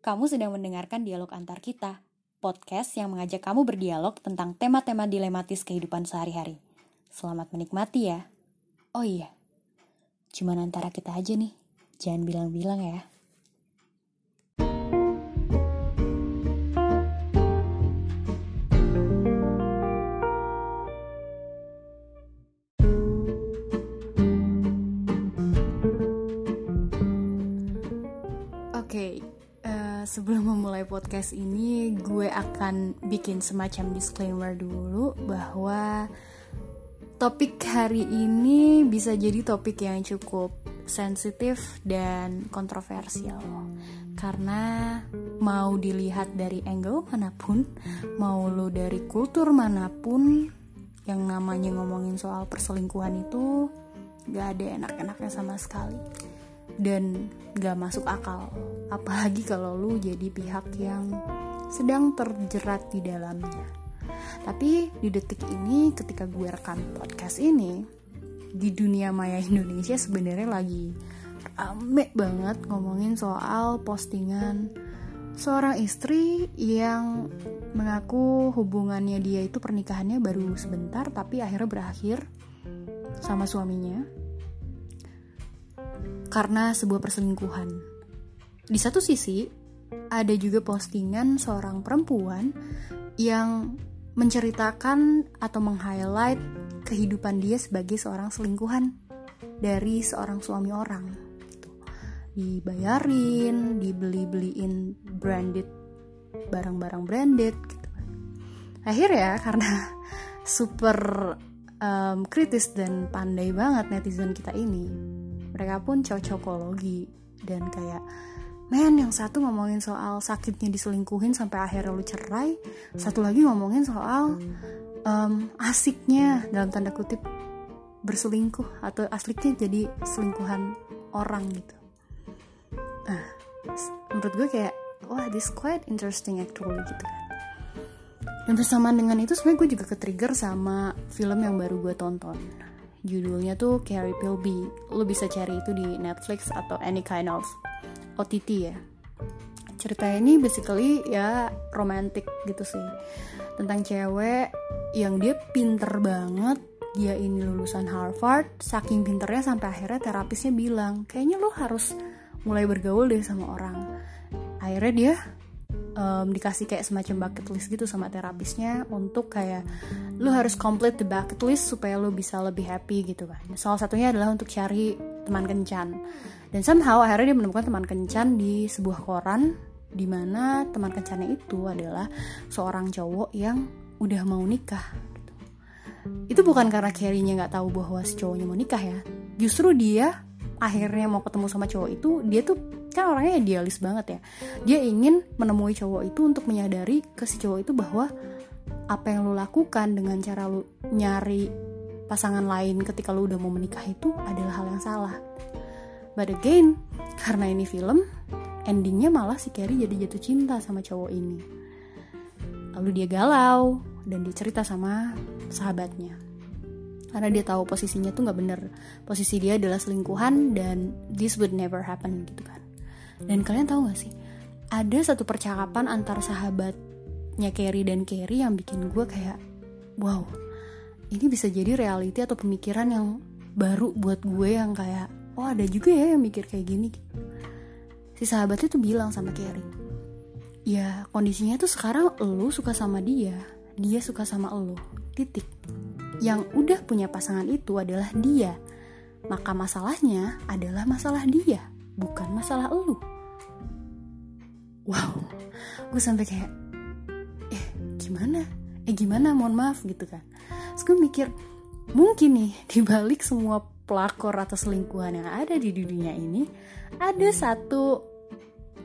Kamu sedang mendengarkan dialog antar kita, podcast yang mengajak kamu berdialog tentang tema-tema dilematis kehidupan sehari-hari. Selamat menikmati ya. Oh iya, cuman antara kita aja nih, jangan bilang-bilang ya. Sebelum memulai podcast ini, gue akan bikin semacam disclaimer dulu bahwa topik hari ini bisa jadi topik yang cukup sensitif dan kontroversial. Karena mau dilihat dari angle mana pun, mau lo dari kultur mana pun, yang namanya ngomongin soal perselingkuhan itu gak ada enak-enaknya sama sekali dan gak masuk akal. Apalagi kalau lu jadi pihak yang sedang terjerat di dalamnya. Tapi di detik ini ketika gue rekam podcast ini di dunia maya Indonesia sebenarnya lagi rame banget ngomongin soal postingan seorang istri yang mengaku hubungannya dia itu pernikahannya baru sebentar tapi akhirnya berakhir sama suaminya karena sebuah perselingkuhan. Di satu sisi, ada juga postingan seorang perempuan yang menceritakan atau meng-highlight kehidupan dia sebagai seorang selingkuhan dari seorang suami orang. Gitu. Dibayarin, dibeli-beliin branded barang-barang branded gitu. Akhirnya karena super um, kritis dan pandai banget netizen kita ini mereka pun cocokologi dan kayak men yang satu ngomongin soal sakitnya diselingkuhin sampai akhirnya lu cerai satu lagi ngomongin soal um, asiknya dalam tanda kutip berselingkuh atau asliknya jadi selingkuhan orang gitu. Nah menurut gue kayak wah this quite interesting actually gitu kan. Dan bersamaan dengan itu sebenarnya gue juga ke-trigger sama film yang baru gue tonton judulnya tuh Carrie Pilby. Lo bisa cari itu di Netflix atau any kind of OTT ya. Cerita ini basically ya romantic gitu sih. Tentang cewek yang dia pinter banget dia ini lulusan Harvard saking pinternya sampai akhirnya terapisnya bilang kayaknya lo harus mulai bergaul deh sama orang. Akhirnya dia um, dikasih kayak semacam bucket list gitu sama terapisnya untuk kayak lu harus complete the bucket list supaya lu bisa lebih happy gitu kan. Salah satunya adalah untuk cari teman kencan. Dan somehow akhirnya dia menemukan teman kencan di sebuah koran di mana teman kencannya itu adalah seorang cowok yang udah mau nikah gitu. Itu bukan karena Carrie-nya nggak tahu bahwa si cowoknya mau nikah ya. Justru dia akhirnya mau ketemu sama cowok itu dia tuh kan orangnya idealis banget ya. Dia ingin menemui cowok itu untuk menyadari ke si cowok itu bahwa apa yang lo lakukan dengan cara lo nyari pasangan lain ketika lo udah mau menikah itu adalah hal yang salah. But again karena ini film endingnya malah si Carrie jadi jatuh cinta sama cowok ini. Lalu dia galau dan dia cerita sama sahabatnya. Karena dia tahu posisinya tuh nggak bener. Posisi dia adalah selingkuhan dan this would never happen gitu kan dan kalian tahu gak sih ada satu percakapan antar sahabatnya Carrie dan Carrie yang bikin gue kayak wow ini bisa jadi reality atau pemikiran yang baru buat gue yang kayak oh ada juga ya yang mikir kayak gini si sahabatnya tuh bilang sama Carrie ya kondisinya tuh sekarang lo suka sama dia dia suka sama lo titik yang udah punya pasangan itu adalah dia. Maka masalahnya adalah masalah dia, bukan masalah lu. Wow, gue sampai kayak, eh gimana? Eh gimana? Mohon maaf gitu kan. Terus gue mikir, mungkin nih dibalik semua pelakor atau selingkuhan yang ada di dunia ini, ada satu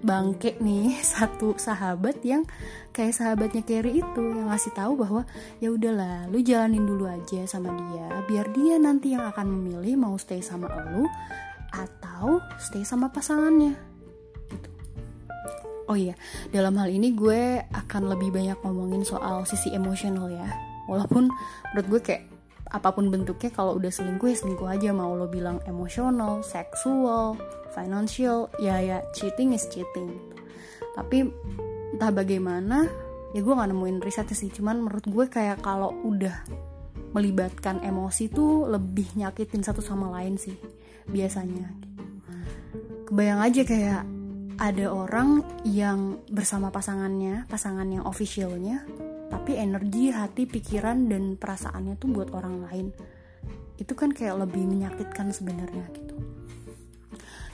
bangke nih satu sahabat yang kayak sahabatnya Carrie itu yang ngasih tahu bahwa ya udahlah lu jalanin dulu aja sama dia biar dia nanti yang akan memilih mau stay sama lu atau stay sama pasangannya. Oh iya, dalam hal ini gue akan lebih banyak ngomongin soal sisi emosional ya. Walaupun menurut gue kayak apa pun bentuknya kalau udah selingkuh ya selingkuh aja mau lo bilang emosional, seksual, financial, ya ya cheating is cheating. tapi entah bagaimana ya gue gak nemuin risetnya sih cuman menurut gue kayak kalau udah melibatkan emosi tuh lebih nyakitin satu sama lain sih biasanya kebayang aja kayak ada orang yang bersama pasangannya pasangan yang officialnya tapi energi hati pikiran dan perasaannya tuh buat orang lain. Itu kan kayak lebih menyakitkan sebenarnya gitu.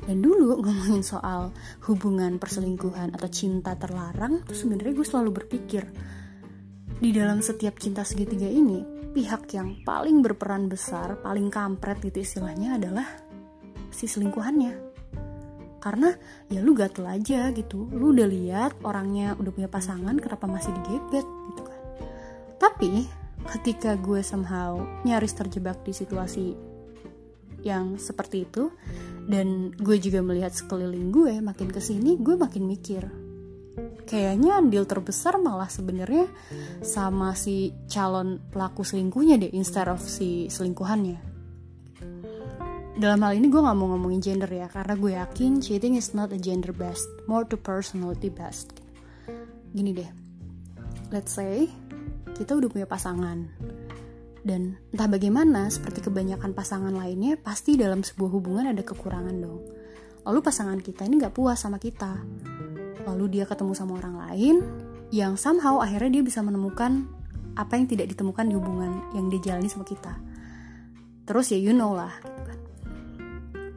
Dan dulu ngomongin soal hubungan perselingkuhan atau cinta terlarang tuh sebenarnya gue selalu berpikir di dalam setiap cinta segitiga ini pihak yang paling berperan besar paling kampret gitu istilahnya adalah si selingkuhannya karena ya lu gatel aja gitu. Lu udah lihat orangnya udah punya pasangan kenapa masih digebet gitu kan. Tapi ketika gue somehow nyaris terjebak di situasi yang seperti itu dan gue juga melihat sekeliling gue makin ke sini gue makin mikir kayaknya andil terbesar malah sebenarnya sama si calon pelaku selingkuhnya deh instead of si selingkuhannya dalam hal ini gue gak mau ngomongin gender ya karena gue yakin cheating is not a gender based more to personality based gini deh let's say kita udah punya pasangan dan entah bagaimana, seperti kebanyakan pasangan lainnya, pasti dalam sebuah hubungan ada kekurangan dong. Lalu pasangan kita ini gak puas sama kita. Lalu dia ketemu sama orang lain, yang somehow akhirnya dia bisa menemukan apa yang tidak ditemukan di hubungan yang dia jalani sama kita. Terus ya you know lah.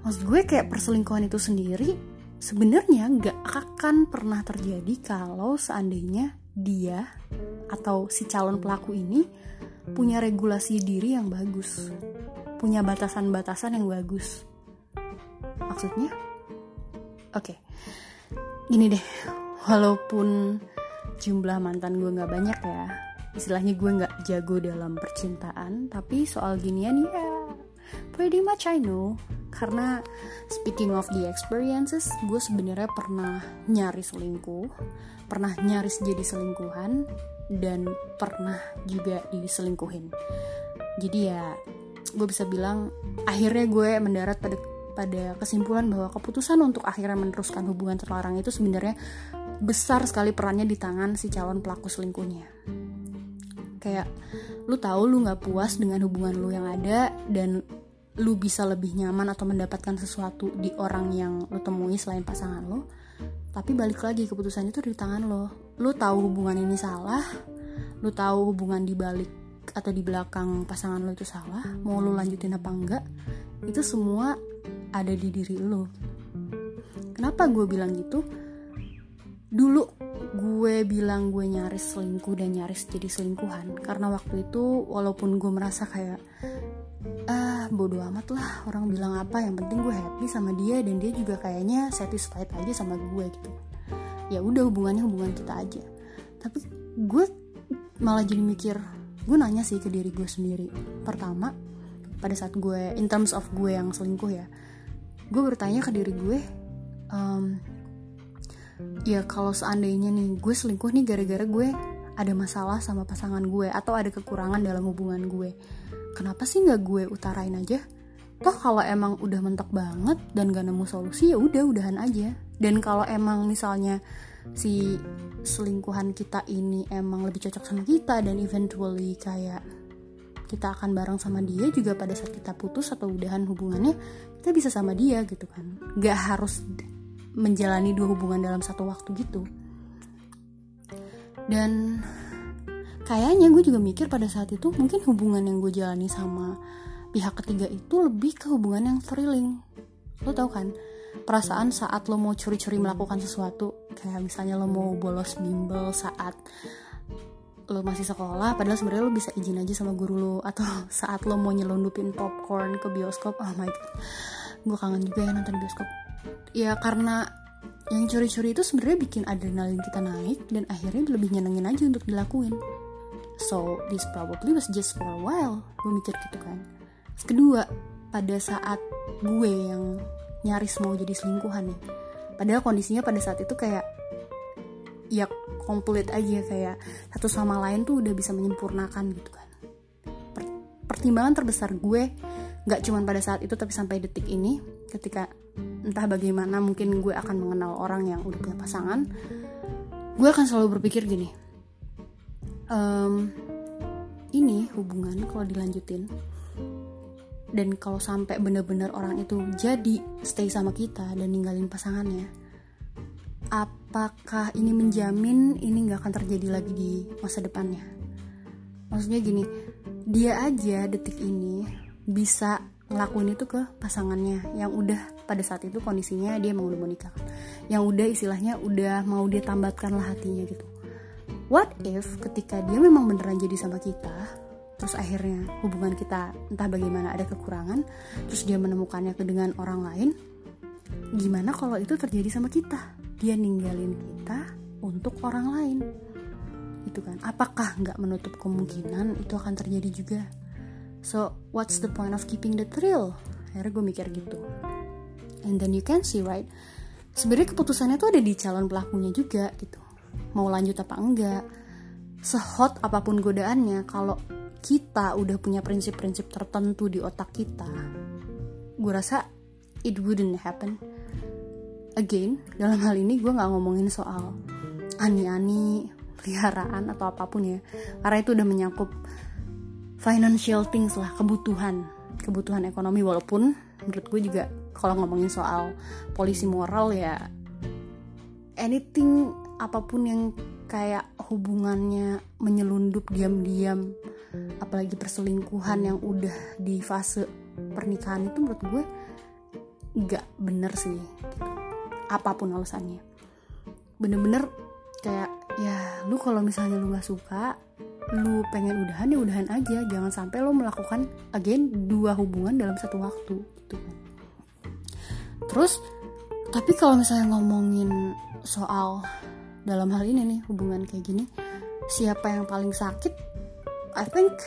Maksud gue kayak perselingkuhan itu sendiri sebenarnya gak akan pernah terjadi kalau seandainya dia atau si calon pelaku ini punya regulasi diri yang bagus, punya batasan-batasan yang bagus. Maksudnya? Oke, okay. gini deh, walaupun jumlah mantan gue gak banyak ya, istilahnya gue gak jago dalam percintaan, tapi soal ginian ya, pretty much I know. Karena speaking of the experiences, gue sebenarnya pernah nyaris selingkuh, pernah nyaris jadi selingkuhan, dan pernah juga diselingkuhin. Jadi ya gue bisa bilang akhirnya gue mendarat pada pada kesimpulan bahwa keputusan untuk akhirnya meneruskan hubungan terlarang itu sebenarnya besar sekali perannya di tangan si calon pelaku selingkuhnya. Kayak lu tahu lu nggak puas dengan hubungan lu yang ada dan lu bisa lebih nyaman atau mendapatkan sesuatu di orang yang lu temui selain pasangan lu tapi balik lagi keputusan itu di tangan lo. Lo tahu hubungan ini salah lo tahu hubungan di balik atau di belakang pasangan lo itu salah mau lo lanjutin apa enggak itu semua ada di diri lo kenapa gue bilang gitu? Dulu gue bilang gue nyaris selingkuh dan nyaris jadi selingkuhan karena waktu itu walaupun gue merasa kayak ah bodoh amat lah. Orang bilang apa yang penting gue happy sama dia dan dia juga kayaknya satisfied aja sama gue gitu. Ya udah hubungannya hubungan kita aja. Tapi gue malah jadi mikir gue nanya sih ke diri gue sendiri. Pertama pada saat gue in terms of gue yang selingkuh ya gue bertanya ke diri gue um, ya kalau seandainya nih gue selingkuh nih gara-gara gue ada masalah sama pasangan gue atau ada kekurangan dalam hubungan gue kenapa sih nggak gue utarain aja? Toh kalau emang udah mentok banget dan gak nemu solusi ya udah udahan aja. Dan kalau emang misalnya si selingkuhan kita ini emang lebih cocok sama kita dan eventually kayak kita akan bareng sama dia juga pada saat kita putus atau udahan hubungannya kita bisa sama dia gitu kan. Gak harus menjalani dua hubungan dalam satu waktu gitu. Dan kayaknya gue juga mikir pada saat itu mungkin hubungan yang gue jalani sama pihak ketiga itu lebih ke hubungan yang thrilling. Lo tau kan perasaan saat lo mau curi-curi melakukan sesuatu kayak misalnya lo mau bolos bimbel saat lo masih sekolah padahal sebenarnya lo bisa izin aja sama guru lo atau saat lo mau nyelundupin popcorn ke bioskop oh my god. Gue kangen juga ya nonton bioskop. Ya karena yang curi-curi itu sebenarnya bikin adrenalin kita naik dan akhirnya lebih nyenengin aja untuk dilakuin so this probably was just for a while gue mikir gitu kan. Kedua pada saat gue yang nyaris mau jadi selingkuhan nih padahal kondisinya pada saat itu kayak ya komplit aja kayak satu sama lain tuh udah bisa menyempurnakan gitu kan. Per pertimbangan terbesar gue nggak cuman pada saat itu tapi sampai detik ini ketika entah bagaimana mungkin gue akan mengenal orang yang udah punya pasangan gue akan selalu berpikir gini um, ini hubungan kalau dilanjutin. Dan kalau sampai bener-bener orang itu jadi stay sama kita dan ninggalin pasangannya apakah ini menjamin ini nggak akan terjadi lagi di masa depannya? Maksudnya gini dia aja detik ini bisa ngelakuin itu ke pasangannya yang udah pada saat itu kondisinya dia mau mau nikah. Yang udah istilahnya udah mau dia tambatkan lah hatinya gitu what if ketika dia memang beneran jadi sama kita terus akhirnya hubungan kita entah bagaimana ada kekurangan terus dia menemukannya dengan orang lain gimana kalau itu terjadi sama kita? Dia ninggalin kita untuk orang lain. Itu kan? Apakah nggak menutup kemungkinan itu akan terjadi juga? So what's the point of keeping the thrill? Akhirnya gue mikir gitu. And then you can see right? Sebenarnya keputusannya tuh ada di calon pelakunya juga gitu mau lanjut apa enggak. Sehot apa pun godaannya kalau kita udah punya prinsip-prinsip tertentu di otak kita gue rasa it wouldn't happen. Again dalam hal ini gue nggak ngomongin soal ani-ani peliharaan atau apa pun ya. Karena itu udah menyangkut financial things lah kebutuhan kebutuhan ekonomi. Walaupun menurut gue juga kalau ngomongin soal polisi moral ya anything apa pun yang kayak hubungannya menyelundup diam-diam apalagi perselingkuhan yang udah di fase pernikahan itu menurut gue nggak bener sih gitu. apa pun alasannya. Bener-bener kayak ya lu kalau misalnya lu nggak suka lu pengen udahan ya udahan aja. Jangan sampai lo melakukan again dua hubungan dalam satu waktu gitu. Terus tapi kalau misalnya ngomongin soal dalam hal ini nih hubungan kayak gini siapa yang paling sakit? I think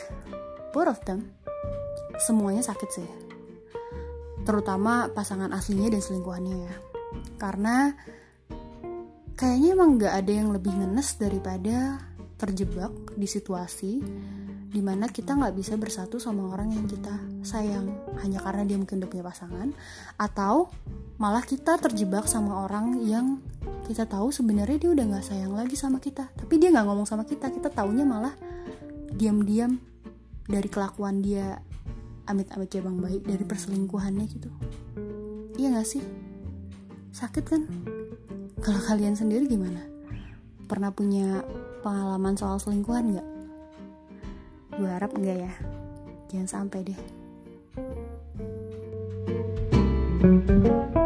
both of them. Semuanya sakit sih. Terutama pasangan aslinya dan selingkuhannya ya. Karena kayaknya emang gak ada yang lebih ngenes daripada terjebak di situasi di mana kita nggak bisa bersatu sama orang yang kita sayang. Hanya karena dia mungkin udah punya pasangan atau malah kita terjebak sama orang yang kita tahu sebenarnya dia udah nggak sayang lagi sama kita. Tapi dia nggak ngomong sama kita. Kita taunya malah diam-diam dari kelakuan dia amit-amit ya bang baik dari perselingkuhannya gitu. Iya gak sih? Sakit kan? Kalau kalian sendiri gimana? Pernah punya pengalaman soal selingkuhan gak gue harap enggak ya. Jangan sampai deh. thank you